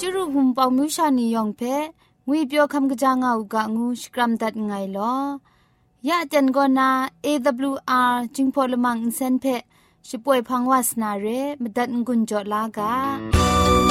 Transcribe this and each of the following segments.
จุรุหุมปองมิวชานียองเพงุยเปียวคำกะจางอูกะงูสกรัมดัดไงลอยะจันกอนา AWR จิงพอลมังอินเซนเพช่วยพังวาสนาเรมดัดงุนจอลากา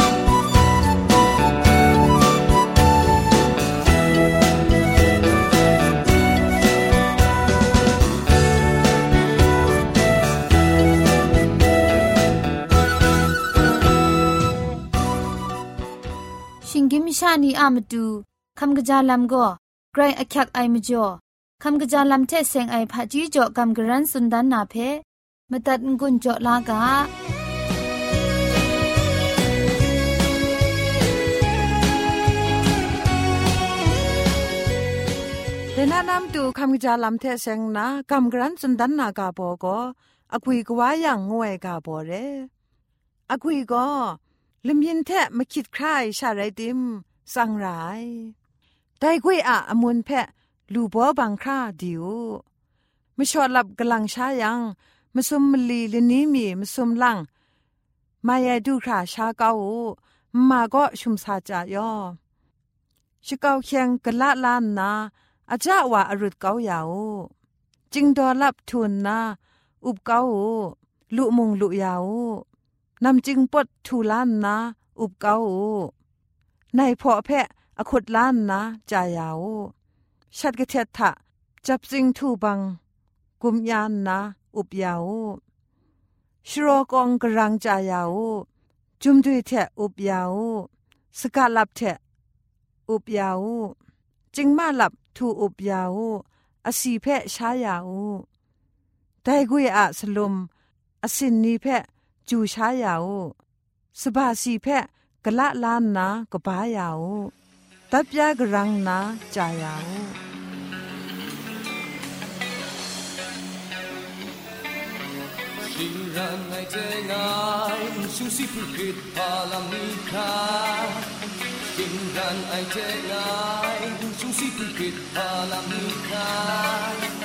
ชานีอามตูคำกะจาลัมก็ไกรอักยักไอมจ่อคำกะจาลัมเทเซงไอผาจีจ่อคำกรันสุนดันนาเพมตัดงุนจ่อลากาเดนานามตูคำกะจาลัมเทเซงนาคำกรันสุนดันนากาโบก็อกุยกว่าอย่างงวยกาโบเรอกุยก็ลมยินแทะมาคิดใครชาไดิมสังไรแต่กุยอะอมุนแพะลูบัวบังคราดิวมาชอดหลับกำลังช้ายังมาซุมมลีลนี้มีมาซุมลังมายาดูคราชาเกามาก็ชุมซาจายอชิเกาเคียงกะละลานนาอาจาว่าอรุดเกายาวจิงดอลับทุนนาอุบเกาลุมงลุยาวนำจึงปดทูลานนาอุบเกา ในพอแพะอขุดล้านนาจายาวชัดกะเททะจับจึงทูบัง กุมยานนาอุบยาวชโรกองกรังจายาวจุมดุยเทอุบยาวสกาลับเทอุบยาวจึงมาหลับทูอุบยาวอสีเพะช้ายาวแต่กุยอะสลุมอสินนีเพะจูช้ายาวสบาสีเพะ กะละลานนากบายาวตับยากรังนาจายาว Sing ran ai te ngai su si pu kit pa lam ni kha Sing ran ai te ngai su si pu kit pa lam ni kha Sing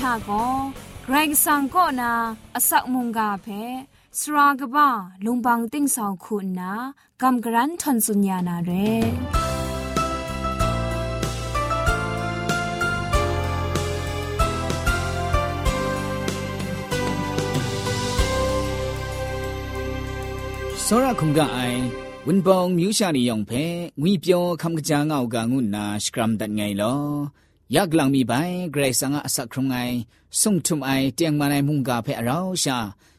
ชาโกไกรสังก็นาอสักมุงกาเพสรากบ้าลุงบังติ้งสองคุณนากำกรันทนสุญญานาเรစောရခုံကအိုင်ဝင်းပောင်မြူရှာနေယောင်ဖဲငွေပြောခမ်ကကြာငောက်ကငုနာစကရမ်ဒတ်ငိုင်လော ยากลังมีใบเกรสังอาสักครงไงส่งทุมไอเตียงมาในมุงกาเพอเราชา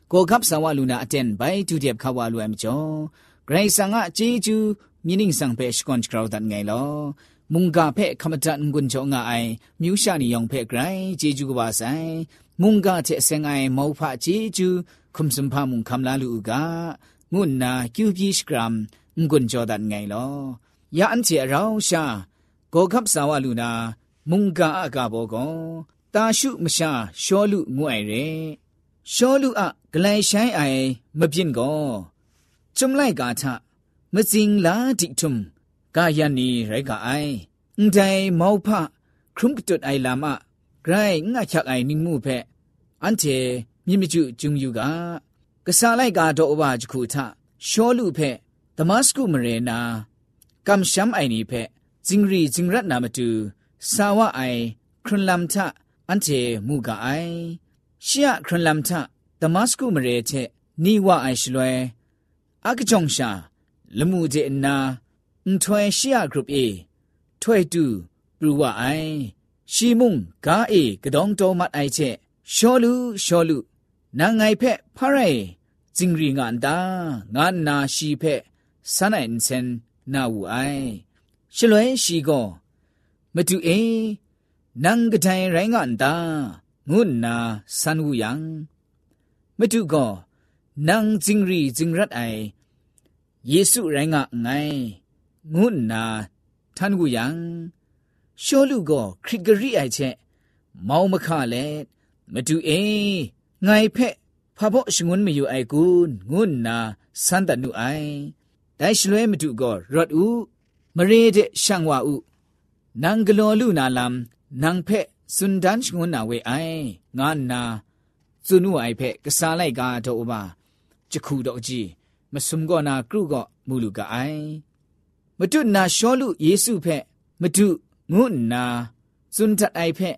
โกกับสาวลูนาอเตนใบจูเดียบขาวาลูเอมจอเกรสังอาจีจูมีนิ่งสังเพชกอนกราวดันไงลอมุงกาเพคำจันกุนจงไอมิวชานิยองเพไกรจีจูกบาไซมุงกาเทเซงไอมอพะจีจูคุมสัมพามุงคำลาลูกางุนนาคิวพีชกรัมกุนจอดันไงลอยาอันเจเราชาโกกับสาวลูนา มุงกาอากาโบกตาชุมชาชอลุงวยเรชอลุอะกลายใช้ไอมะพินก็จุมไลกาทะมะจิงลาติทุมกายันนีไรกาไออุ้งใจมาวพะครุมกตุดไอลามะไกรงะชักไอนิงมูเพอันเจมิมิจุจุงยูกากษาไลกาโตอบาจคูทะชอลุเพดมัสกุมเรนากัมชัมไอนีเพจิงรีจิงรัตนามตู สาวะไอครุนลัมทะอันเจมูกาไอชียครุนลัมทะดมัสกุมเรเชนีวะไอชลวยอากจงชาละมูเจนาอุทวยชียกรุปเอถวยตูปรูวะไอชีมุงกาเอกระดองโตมัดไอเชชอลุชอลุนางไงเพพะไรจิงรีงาน မတူအင်းနန်ကတိုင်ရိုင်းကန်တာငုနာဆန်ဝူယံမတူကောနန်ဂျင်ရီဂျင်ရတ်အိုင်ယေစုရိုင်းကငိုင်းငုနာထန်ဝူယံရှောလူကောခရဂရီအိုင်ချက်မောင်မခလဲမတူအင်းငိုင်ဖက်ဖဘရှငွန်းမယူအိုင်ကူငုနာဆန်တနုအိုင်ဒိုင်ရှလွဲမတူကောရော့ဦးမရေတဲ့ရှန်ဝါဦး နန်ဂလောလူနာလမ်နန်ဖက်စွန်ဒန်ငွန်နာဝေအိုင်ငါနာဇွနုအိုင်ဖက်ကစားလိုက်ကားတော့ပါချခုတော့ကြည့်မစုံကောနာကရုကောမူလူကအိုင်မတုနာရှောလူယေစုဖက်မတုငုနာစွန်တအိုင်ဖက်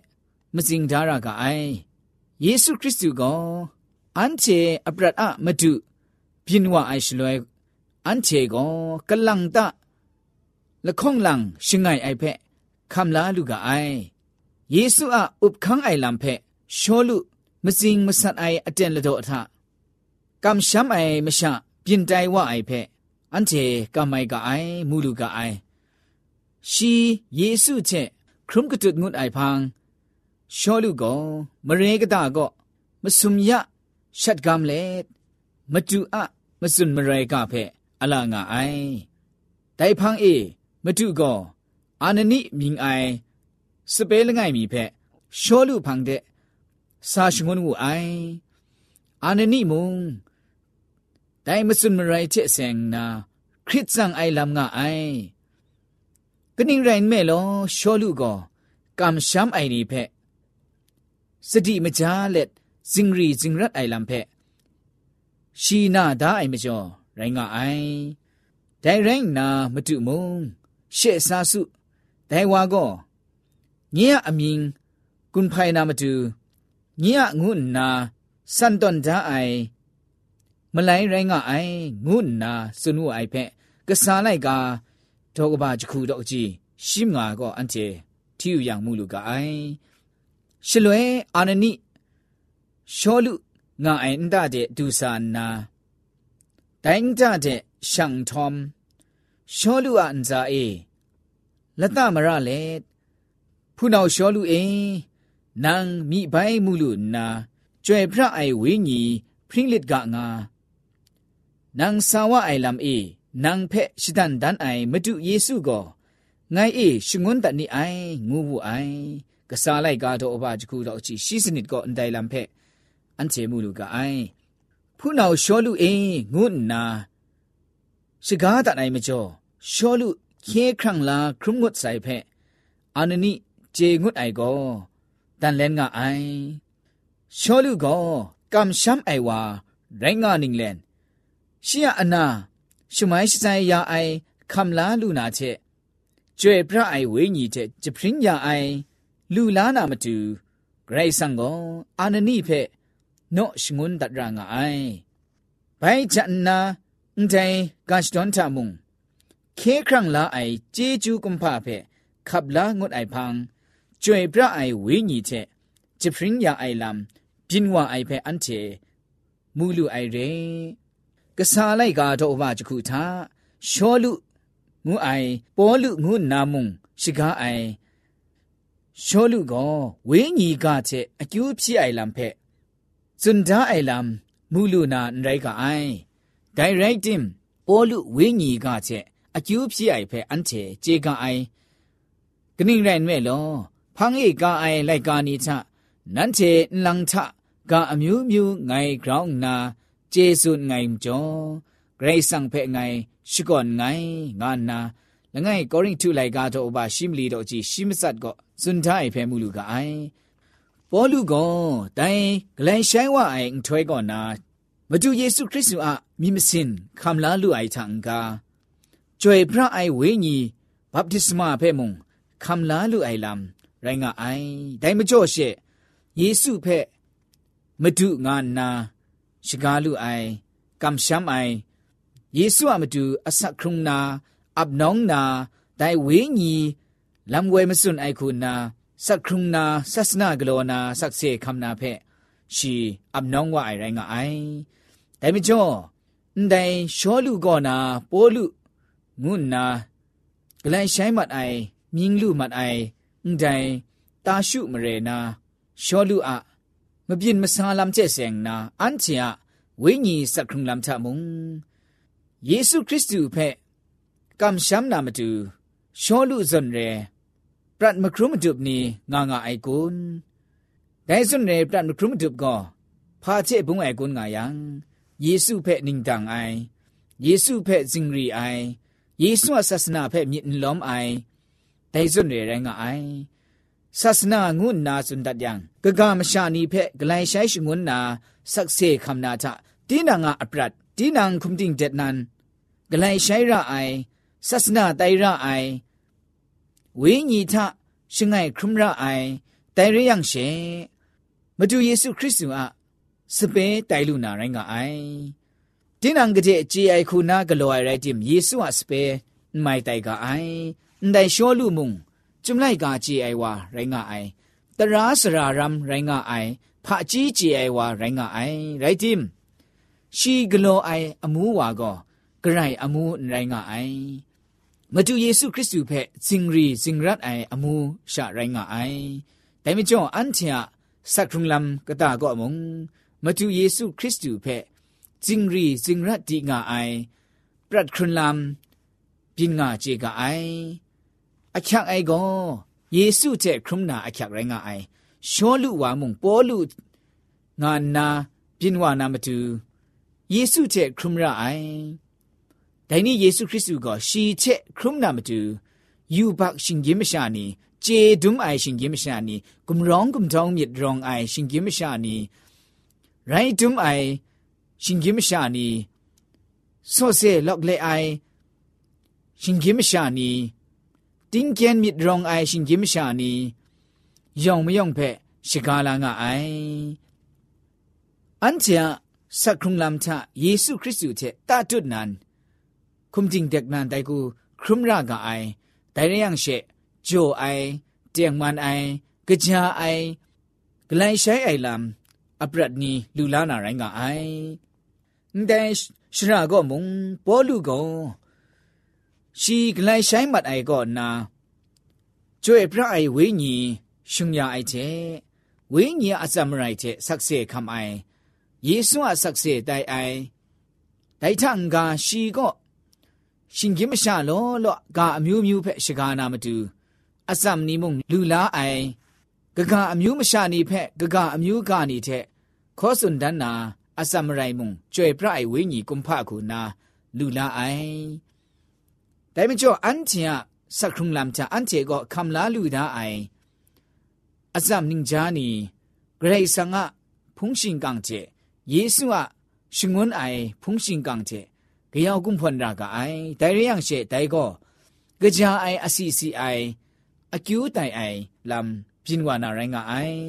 မစင်ဒါရကအိုင်ယေရှုခရစ်သူကအန်ချေအပရတ်အမတုပြင်းဝအိုင်ရှလွဲအန်ချေကကလန်တလခုံလန်ရှင်ငိုင်အိုင်ဖက် คำลาลูกไอเยซูอาอุบคังไอลำเพชอลุมสิงมสัตไออเจนละโดทะกำช้ำไอมชะเปลี่ยนใจว่าไอเพอันเจกำไอกะไอมูลูกไอชีเยซูเชครุมกระจุดงุดไอพังชอลูกอมเรกตาก็มสุมยะชัดกำเล็ดมจูอะมสุนมเรกาเพอลางาไอไดพังเอมจูก็ အာနနိမြင်အိုင်စပေးလငိုင်မီဖက်ရှောလူဖန်တဲ့စာရှငုံငူအိုင်အာနနိမုံဒိုင်မစွန်မရိုက်ချက်ဆင်နာခရစ်စံအိုင်လမ်ငါအိုင်ကနင်းရိုင်းမဲလောရှောလူကောကမ်ရှမ်အိုင်ဒီဖက်စတိမကြားလက်ဇင်ရီဇင်ရတ်အိုင်လမ်ဖက်ရှီနာဒါအိုင်မကျော်ရိုင်းငါအိုင်ဒိုင်ရိုင်းနာမတုမုံရှေ့စာစု တိုင်ဝါကောညင်အမင်းကွန်ဖိုင်နာမတူညင်ငုနာစန်တွန်ဒါအိုင်မလိုင်းရိုင်းကအိုင်ငုနာစွနုအိုင်ဖက်ကစားလိုက်ကတော့ကဘာချခုတော့ကြည့်ရှိမငါကောအန်တီတီယူយ៉ាងမူလူကအိုင်ရှလွဲအာနနိရှောလူငါအိုင်တတဲ့ဒူစာနာတိုင်းကြတဲ့ရှန်ထ ோம் ရှောလူအန်ဇာအေ လတမရလေဖုနောက်လျှောလူအင်နန်မိဘိုင်မူလူနာကျွဲဖရအိုင်ဝင်းကြီးဖရင်လစ်ကငါနန်ဆာဝအိုင်လမ်အေနန်ဖက်ရှိတန်ဒန်အိုင်မတုယေစုကိုငိုင်အေရှငွန်းတနိအိုင်ငူဘူးအိုင်ကစားလိုက်ကားတော့အဘတခုတော့အချီရှိစနစ်ကအန်တိုင်လမ်ဖက်အန်ချေမူလူကအိုင်ဖုနောက်လျှောလူအင်ငုနာရှိကားတန်အိုင်မကျော်လျှောလူ เคครั้งลาครุมงดใส่เพอานนิเจงดไอก็ตันเลนงาไอชอลูก็กำช้ำไอว่าไรงานิงเลนเชียอนาชุไมชิใจยาไอคำลาลูนาเชจวยพระไอเวญีเจจะพริญญาไอ ลูลานามาตูไกรสังก็อานนิเพเนาะชงุนตัดรางไอไปจันนาอุ้งใจกาชดอนทามุง ခေခရံလာအိုင်ဂျေဂျူကွန်ဖာဖက်ခပ်လာငုတ်အိုင်ဖန်းကျွေပြအိုင်ဝိညီတဲ့ဂျပရင်ညာအိုင်လမ်ပြင်းဝအိုင်ဖက်အန်တေမူလူအိုင်ရဲကစားလိုက်ကတော့ဘာချခုထားရှောလူငူအိုင်ပေါ်လူငူနာမုံရှိကားအိုင်ရှောလူကောဝင်းညီကတဲ့အကျိုးဖြစ်အိုင်လံဖက်ဇွန်ဒါအိုင်လံမူလူနာရိုက်ကအိုင်ဒိုင်ရက်တင်ပေါ်လူဝင်းညီကတဲ့ အကျိုးဖြစ်အိုင်ဖက်အန်ချေဂျေကအိုင်ကနင်းရိုင်မဲလောဖန်းဧကအိုင်လိုက်ကာနီချနန်ချေလန်းချကအမျိုးမျိုးငိုင်ဂရောင်းနာကျေစွန်ငိုင်ကြောဂရိတ်ဆန်ဖက်ငိုင်ရှိကောငိုင်ငါနာလငယ်ကောရင်ထုလိုက်ကတော့ဘာရှိမလီတော့ကြည့်ရှိမစတ်ကောစွန်တိုင်းဖဲမှုလူကအိုင်ပေါ်လူကောတိုင်ဂလန်ဆိုင်ဝအိုင်ထွဲကောနာမတူယေရှုခရစ်သူအမိမစင်ခမ်လာလူအိုင်ထ န်ကာကျွေပြအိုင်ဝေညီဘပ်တိစမာဖဲမုံခမ်လာလူအိုင်လမ်ရိုင်းကအိုင်ဒိုင်မကြော့ရှေယေရှုဖဲမတူငါနာရှိကားလူအိုင်ကမ်ရှမ်အိုင်ယေစုအမတူအစခရုံနာအပ်နောင်းနာဒိုင်ဝေညီလမ်ဝဲမစွန်အိုက်ခုနာစခရုံနာဆစနာဂလောနာဆက်စေခမ်နာဖဲရှီအပ်နောင်းဝအိုင်ရိုင်းငါအိုင်ဒိုင်မကျော်အန်ဒိုင်ရှောလူကောနာပိုလူ ငုနာဂလန်ဆိုင်မတ်အိုင်မြင်းလူမတ်အိုင်အန်ဒိုင်တာရှုမရေနာရှောလူအမပြင်းမဆာလမ်ကျဲဆ ेंग နာအန်ချီယဝိညာဉ်စခရုံလမ်ထမုံယေရှုခရစ်သူဖဲ့ကမ်ရှမ်နာမတူရှောလူဇွန်ရဲပရတ်မခရုမတုပနီငါငါအိုင်ကွန်းဒိုင်ဇွန်ရဲပရတ်မခရုမတုပကောဖာချေဘုံအိုင်ကွန်းငါယံယေရှုဖဲ့နင်းတန်အိုင်ယေရှုဖဲ့ဇင်ရီအိုင် ယေရှုအဆစနာဖဲ့မြင့်လုံးအိုင်ဒိုင်စွန်ရရငါအိုင်ဆစနာငုနာစွန်ဒတ်ယံဂဂမရှာနီဖဲ့ဂလိုင်ဆိုင်ရှငုနာဆက်ဆေခမနာတာတီနာငါအပရတ်တီနန်ခုမ်တင်ဂျက်နန်ဂလိုင်ဆိုင်ရအိုင်ဆစနာတိုင်ရအိုင်ဝိညာထရှငိုင်ခရမရအိုင်တိုင်ရယံရှေမတူယေရှုခရစ်သူအစပင်းတိုင်လူနာရိုင်းကအိုင် อไตเรยังเชมาดูเยซูคริสต์อะสเปไตลูนาไรงาไอตีนางกะเจจีไอคูนากะโลไอไรติมเยซูอะสเปไม่ไตกะไอန်တိုင်ရှောလူမုံจุมไลกาจีไอวาไรงาไอตราสรารัมไรงาไอผาจีจีไอวาไรงาไอไรจิมชีกโลไออมูวาก็กระไรอมูไรงาไอมาดูเยซูคริสต์เพจิงรีจิงรัดไออมูชาไรงาไอแต่ไม่จ่ออันเทียสักครุงลำกตาก็มงมาดูเยซูคริสต์เพ จิงรีจิงระดีงาไอปรัดครุนลำปินงาเจกาไออาชักไอก็เยซูเจครุมนาอาชักไรงาไอชอลุวามุงปอลุงานนาปินวานามาตูเยซูเจครุมระไอแต่นี่เยซูคริสต์ก็ชีเจครุมนามาตูยูบักชิงยิมชานีเจดุมไอชิงยิมชานีกุมร้องกุมท้องมิดรองไอชิงยิมชานีไรดุมไอ ชิงกิมชานีโซเซล็อกเลไอชิงกิมชานีติงเกียนมิดรองไอชิงกิมชานียองไม่ยองเพะชิกาลางไออันเจ้าสักครุงลำทะเยซูคริสต์อยู่เถตาจุดนั้นคุมจริงเด็กนานแต่กูครุมรากไอแต่เรื่องเชโจไอเตียงมันไอกระจาไอกลายใช้ไอลำ အပရတ်နီလူလာနာရိုင်းကအိုင်ဒန်ရှရာကောမုံပေါ်လူကောရှီဂလိုင်ဆိုင်မတ်အိုင်ကောနာကျွေပြအိုင်ဝိညာဉ်ရှင်ရအိုက်တဲ့ဝိညာဉ်အစမရိုက်တဲ့ဆက်ဆေခမ်အိုင်ယေရှုအဆက်ဆေတိုင်အိုင်ဒိုင်ထန်ကရှီကောရှင်ကြီးမရှာလောလောကအမျိုးမျိုးဖက်ရှကာနာမတူအစမနီမုံလူလာအိုင်ဂကအမျိုးမရှာနေဖက်ဂကအမျိုးကနေတဲ့ ခောစွန်ဒန်နာအစမရိုင်မုံကျွေပရိုင်ဝိညီကွန်ဖခုနာလူလာအိုင်ဒါမကျော်အန်တီယစခုံလမ်ချာအန်တီကိုခမ်လာလူဒါအိုင်အစမနင်းဂျာနီဂရိတ်ဆန်ကဖုန်ရှင်ကန်ကျေယေစုအရှင်ဝန်အိုင်ဖုန်ရှင်ကန်ကျေဂယောက်ကွန်ဖွန်ရာကအိုင်ဒိုင်ရယန်ရှေဒိုင်ကိုကကြာအိုင်အစီစီအိုင်အကျူးတိုင်အိုင်လမ်ဂျင်ဝါနာရိုင်းကအိုင်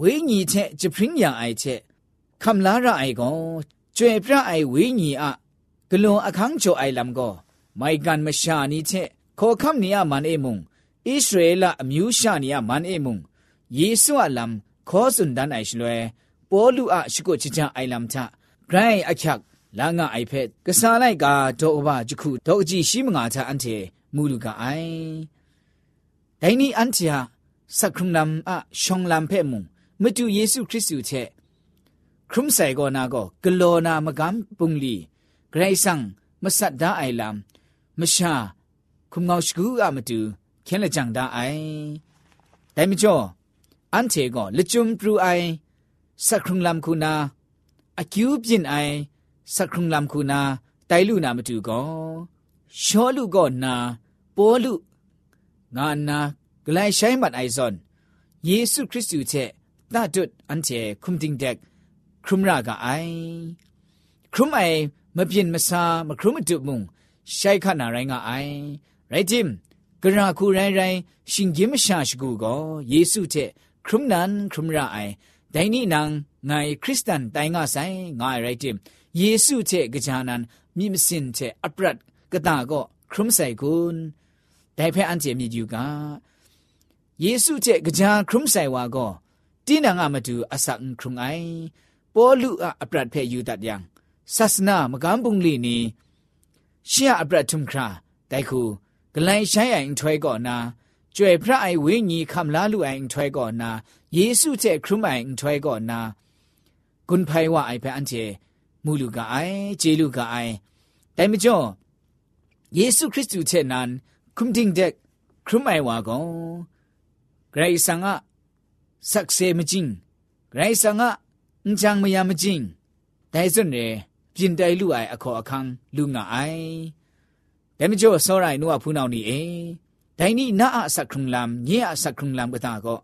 ဝိညာဉ်ချက်ဂျပရင်းယံအိုက်ချက်ခမ်လာရအိုက်ကောကျွေပြအိုက်ဝိညာဉ်အဂလွန်အခန်းချိုအိုက်လမ်ကောမိုင်ကန်မရှာနီချက်ခေါ်ခမ်နီယမန်အေမုံဣသရေလအမျိုးရှာနီယမန်အေမုံယေစုအလမ်ခေါ်စွန်ဒန်အိုက်ရှလွဲပေါ်လူအရှိကိုချစ်ချအိုက်လမ်ချဂရိုင်းအချက်လာငါအိုက်ဖက်ကစားလိုက်ကတော့အဘဂျခုတော့ကြည့်ရှိမငါချအန်တီမူလူကအိုင်ဒိုင်းနီအန်တီဟာစကရုံလမ်အရှောင်းလမ်ဖဲမုံ မတူယေရှုခရစ်သူချက်ခရုံဆိုင်ကောနာကောဂလောနာမကံပုန်လီဂရိဆန်မဆတ်ဒါအိုင်လမ်မရှာခုံငေါရှကူအမတူခင်းလက်ကြံဒါအိုင်ဒိုင်မကျော်အန်တေကောလချုံပရူအိုင်စခရုံလမ်ခုနာအကျူးပြင်အိုင်စခရုံလမ်ခုနာတိုင်လူနာမတူကောရှောလူကောနာပေါ်လူငါနာဂလိုင်ဆိုင်မတ်အိုင်ဇွန်ယေရှုခရစ်သူချက် ละจุดอันเจคุมติงเด็กครุมรากะไอครุมไอมาเปลี่ยนมาซามาครุมมาจุมุงใช้ขนาดไรงะไอไรจิมกระคูไรไรชิงยิมชาชกูก็เยซูเทครุมนั้นครุมราไอแต่นี่นางไงคริสตันแต่งาไซงายไรจิมเยซูเทกจานันมีมสินเทอัปรัดกตาก็ครุมใส่กุนแต่เพื่อนเจมีอยู่กาเยซูเจกจาครุมใส่วาก็ ตีนางอามาดูอสังครุงไอပေါလုအအပရတ်ဖဲယူတတ်ယံဆာစနာမကမ်ပုန်လီနီရှီယအပရတ်ထုံခရာတိုင်ခုဂလိုင်းဆိုင်အိုင်ထွဲကောနာကျွဲဖရအိုင်ဝိညီခမ်လာလူအိုင်ထွဲကောနာယေစုတဲ့ခရုမိုင်ထွဲကောနာกุนไพว่าไอเปอันเจมูลูกาไอเจลูกาไอแต่ไม่จ่อเยซูคริสต์เช่นนั้นคุมดิงเด็กครุมไอว่าก็ไกรสังอะ สักเซมจิงไกรสังอะအန်ချန်မယမချင်းဒိုင်စွန်ရေပြင်တိုင်လူအိုင်အခေါ်အခန်းလူငါအိုင်ဒါမကျော်စောရိုင်နုအဖူးနောင်နီအေဒိုင်နီနာအစခရုံလမ်ညေအစခရုံလမ်ကတာကို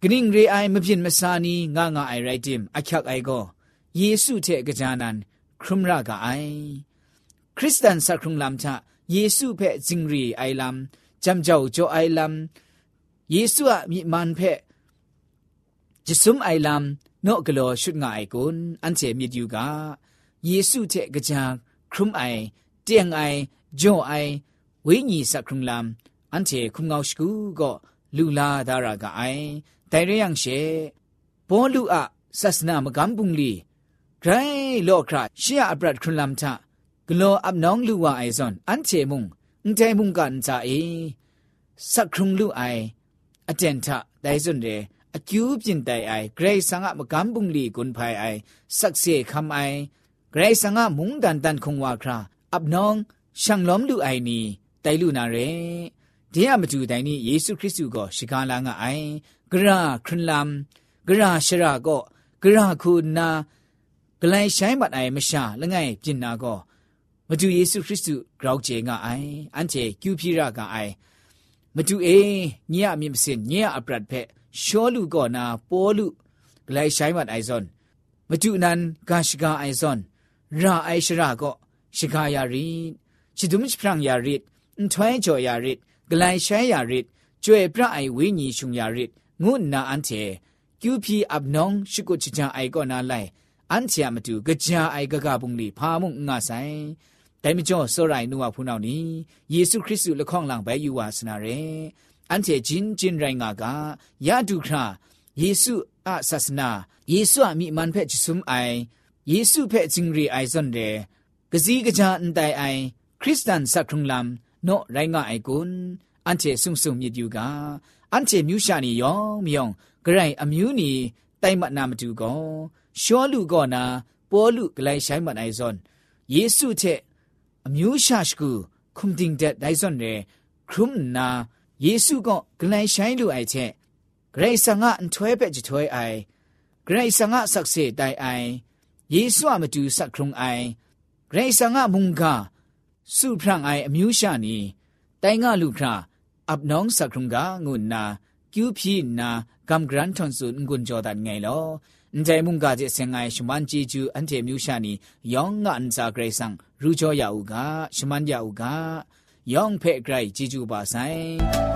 ဂရင်းရေအိုင်မပြင်မစာနီငါငါအိုင်ရိုက်တင်အခက်အိုင်ကိုယေစုတဲ့ကကြာနန်ခရုမရကအိုင်ခရစ်စတန်စခရုံလမ်ချယေစုဖဲ့ဇင်ရီအိုင်လမ်ဂျမ်ဂျောဂျိုအိုင်လမ်ယေစုအမိမန်ဖဲ့ จิสุมไอลัมนอกลอชุดงายกุนอันเจมิดยูกาเยซูเจกะจาครุมไอเตียงไอจ่อไอวิญีสักครุมลัมอันเจคุมงาวชกูก็ลูลาดารากาไอไดเรยังเชบอลูอะศัสนามกัมบุงลีไกรโลคราเชียอับรัดครุมลัมทะกลออับน้องลูวาไอซอนอันเจมุงอุเจมุงกันจาเอสักครุมลูไออเจนทะไดซุนเร အကျူးပြင်တိုင်အိုင်ဂရိတ်ဆန်ငါမကမ်ပုန်လီကွန်ဖိုင်အိုင်ဆက်စေခမ်အိုင်ဂရိတ်ဆန်ငါမုန်ဒန်တန်ခုံဝါခရာအပ်နောင်ရှန်လုံးလူအိုင်နီတိုင်လူနာရဲဒီအမတူတိုင်နီယေရှုခရစ်သူကိုရှီကာလာငါအိုင်ဂရာခရလမ်ဂရာရှရာကိုဂရာခုနာဂလိုင်းဆိုင်မတ်အိုင်မရှာလငယ်ပြင်နာကိုမတူယေရှုခရစ်သူဂရောက်ကျေငါအိုင်အန်ချေကျူပြရကအိုင်မတူအေညရမြင့်စင်ညရအပရတ်ဖက် ရှောလူကောနာပိုလူဂလိုက်ဆိုင်မတ်အိုင်ဇွန်မတူနန်ဂါရှဂါအိုင်ဇွန်ရာအိုင်ရှရာကောရှဂါယာရီချီဒုမချဖရန်ယာရီအန်ထွဲချောယာရီဂလိုက်ဆိုင်ယာရီကျွဲပြအိုင်ဝိညီရှုံယာရီငုနာအန်ချေကျူပီအပ်နောင်ရှိကိုချချာအိုင်ကောနာလိုက်အန်ချာမတူကြာအိုင်ဂဂပုန်လီဖာမုံငါဆိုင်တိုင်မကျော်စောရိုင်နူဝဖူးနောင်နီယေရှုခရစ်သူလခေါန့်လောင်ဘဲယူဝါစနာရဲ အန်ချေဂျင်းဂျင်းရိုင်ငါကယာဒုခရာယေစုအဆာစနာယေစုအမိမန်ဖက်ချစုံအိုင်ယေစုဖက်ဂျင်းရီအိုင်ဇွန်ရဲကစီကကြန်တိုင်အိုင်ခရစ်စတန်စခရုံလမ်နောရိုင်ငါအိုင်ကွန်အန်ချေဆုံဆုံမြစ်ယူကအန်ချေမြူရှာနီယောင်မြောင်ဂရိုင်အမျိုးနီတိုင်မနာမတူကော ယေစုကဂလန်ဆိုင်လူအိုက်ချက်ဂရိတ်ဆာငါအန်ထွဲပဲ့ချထွဲအိုင်ဂရိတ်ဆာငါဆက်စေတိုင်အိုင်ယေစုအမတူဆက်ခုံအိုင်ဂရိတ်ဆာငါမုန်ကာစုဖရန်အိုင်အမျိုးရှာနီတိုင်ငါလူခရာအပ်နောင်းဆက်ခုံကာငုနာကျူဖြီနာကမ်ဂရန်ထွန်ဆုငွန်ဂျော်ဒန်ငယ်လောန်တိုင်မုန်ကာကျဆင်ငိုင်ရှမန်ဂျီဂျူအန်တေမျိုးရှာနီယောင်းငါအန်စာဂရိတ်ဆန်ရူဂျောယာဦးကရှမန်ယာဦးက ซังรูจอยาอูกาชมันยาอูกายองเพ่ไกรจีจูบาไ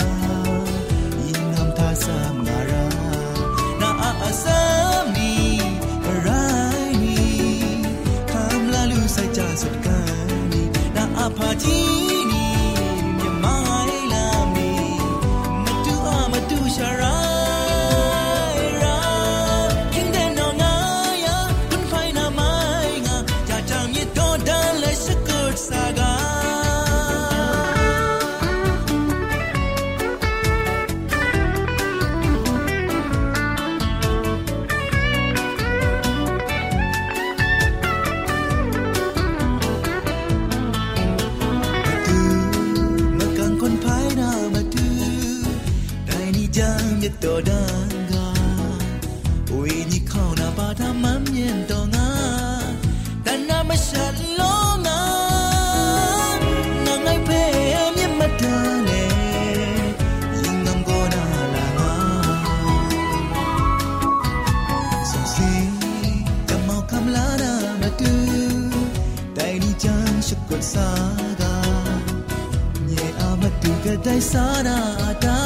မတူကတိုင်စာနာတာ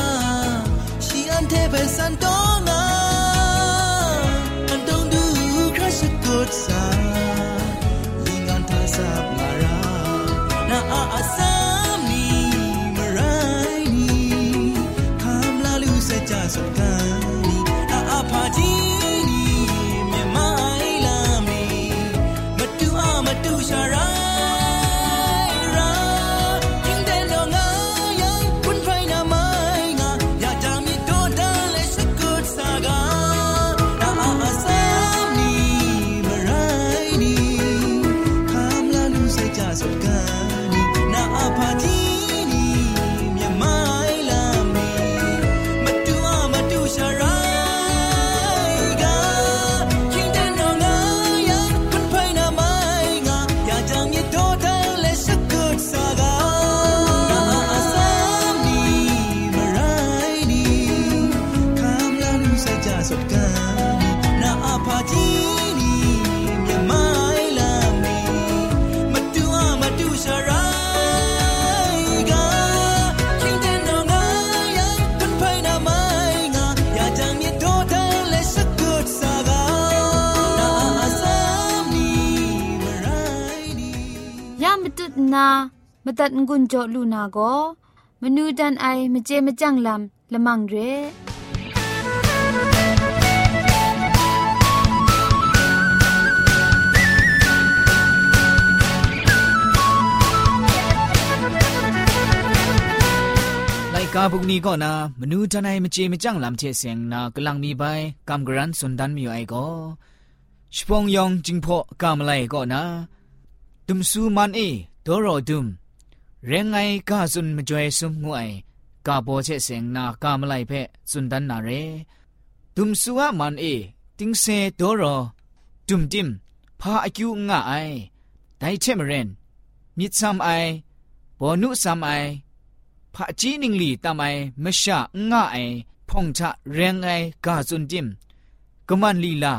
ရှိအန်တဲ့ပဲစန်တော့ငါအန်တုံဒူ มตุนามตัดงุนจอลูนาโกมนูดันไอมเจมจังลำละมังเรไลกาบุกนี้ก็นามนูทนายมเจมจังลำเชเสียงนากลังมีใบกำกรันสุนดันมีไอก็ชปองยองจิงพอกำไลก็นา ตุมซูมันเอดอรอดุมเรงไงกาสุนมจวยซุมงวยกาโบเชเสียงนากำไลเพสุนดันนาเรตุมซูอามันเอติงเซดอรอดุมดิมพาอายุงะไอไดเทมเรนมิดซัมไอบอนุซัมไอ พระจีนิงลีตามไอมชะง่าไอพงชะเรงไอกาซุนจิมกมันลีลา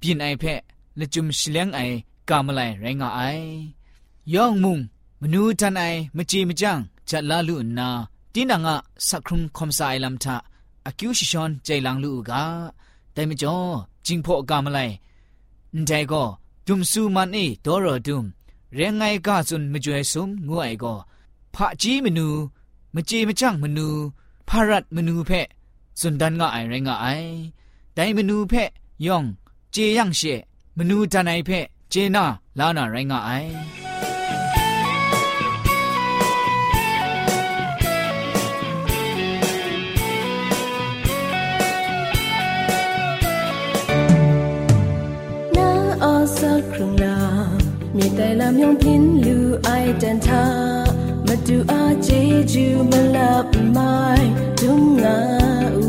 ปินไอเพะละจุมชเลงไอ กามไลไรงาไอยองมุงมนูทันไอมจีมจังจัดลาลุนาตินังะสักครุงคอมไซลัมทะอากิวชิชอนใจลังลูกาแต่มจ่อจิงพอกามไลนใจก็ดุมซูมันเอดอรอดุมเรงไงกาซุนมจวยซุมงูไอก็พระจีมนูมเจมจังมนูพารัดมนูเพะสุนดันงะไอไรงะไอไดมนูเพะย่องเจยังเชมนูดานไอเพะ เจน่าลานาไรงะไอสักครั้งนามีแต่ลำยองพินลูไอเดนทามาดูอาเจจูมาลับไม่ดุงงาอู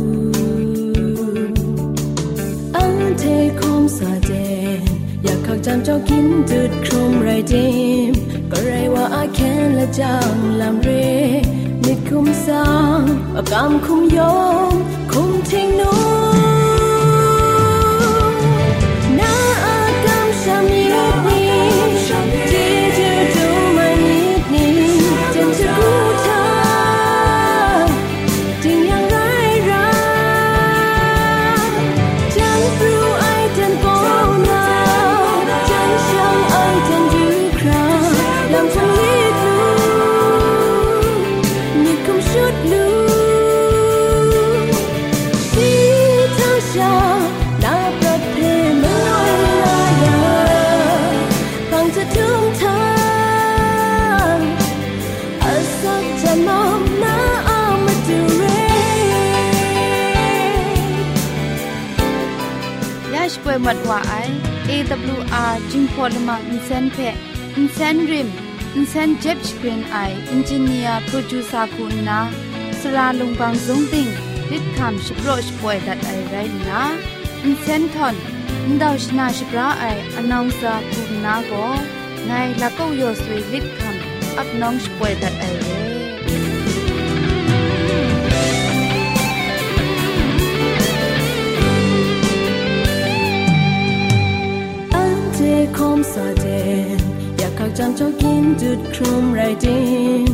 อันเทคอมสาเดนอยากจำเจ้ากินจุดครุมไรเดมก็ไรว่าอาแค้นและจางลำเรนิดคุ้มสางอากามคุ้มยอมคุ้มทิ้งนู้ วยมัดว่าไอ AWR จิงพอลมังอินเซนเพอินเซนริมอินเซนเจ็บสกรีนไออินจิเนียร์โปรดิวซาคุณนาสราลงบางสงติงริดคำชิโปรชป่วยดัดไอไรนะอินเซนทอนอินดาวชนาชิปราไออนองซาคุณนาโกไงละก็ยอสวยริดคำอับน้องชป่วยดัดไอเร่ คอมสาเดนอยากเข้าจำเจ้ากินจุดครุมไรดิน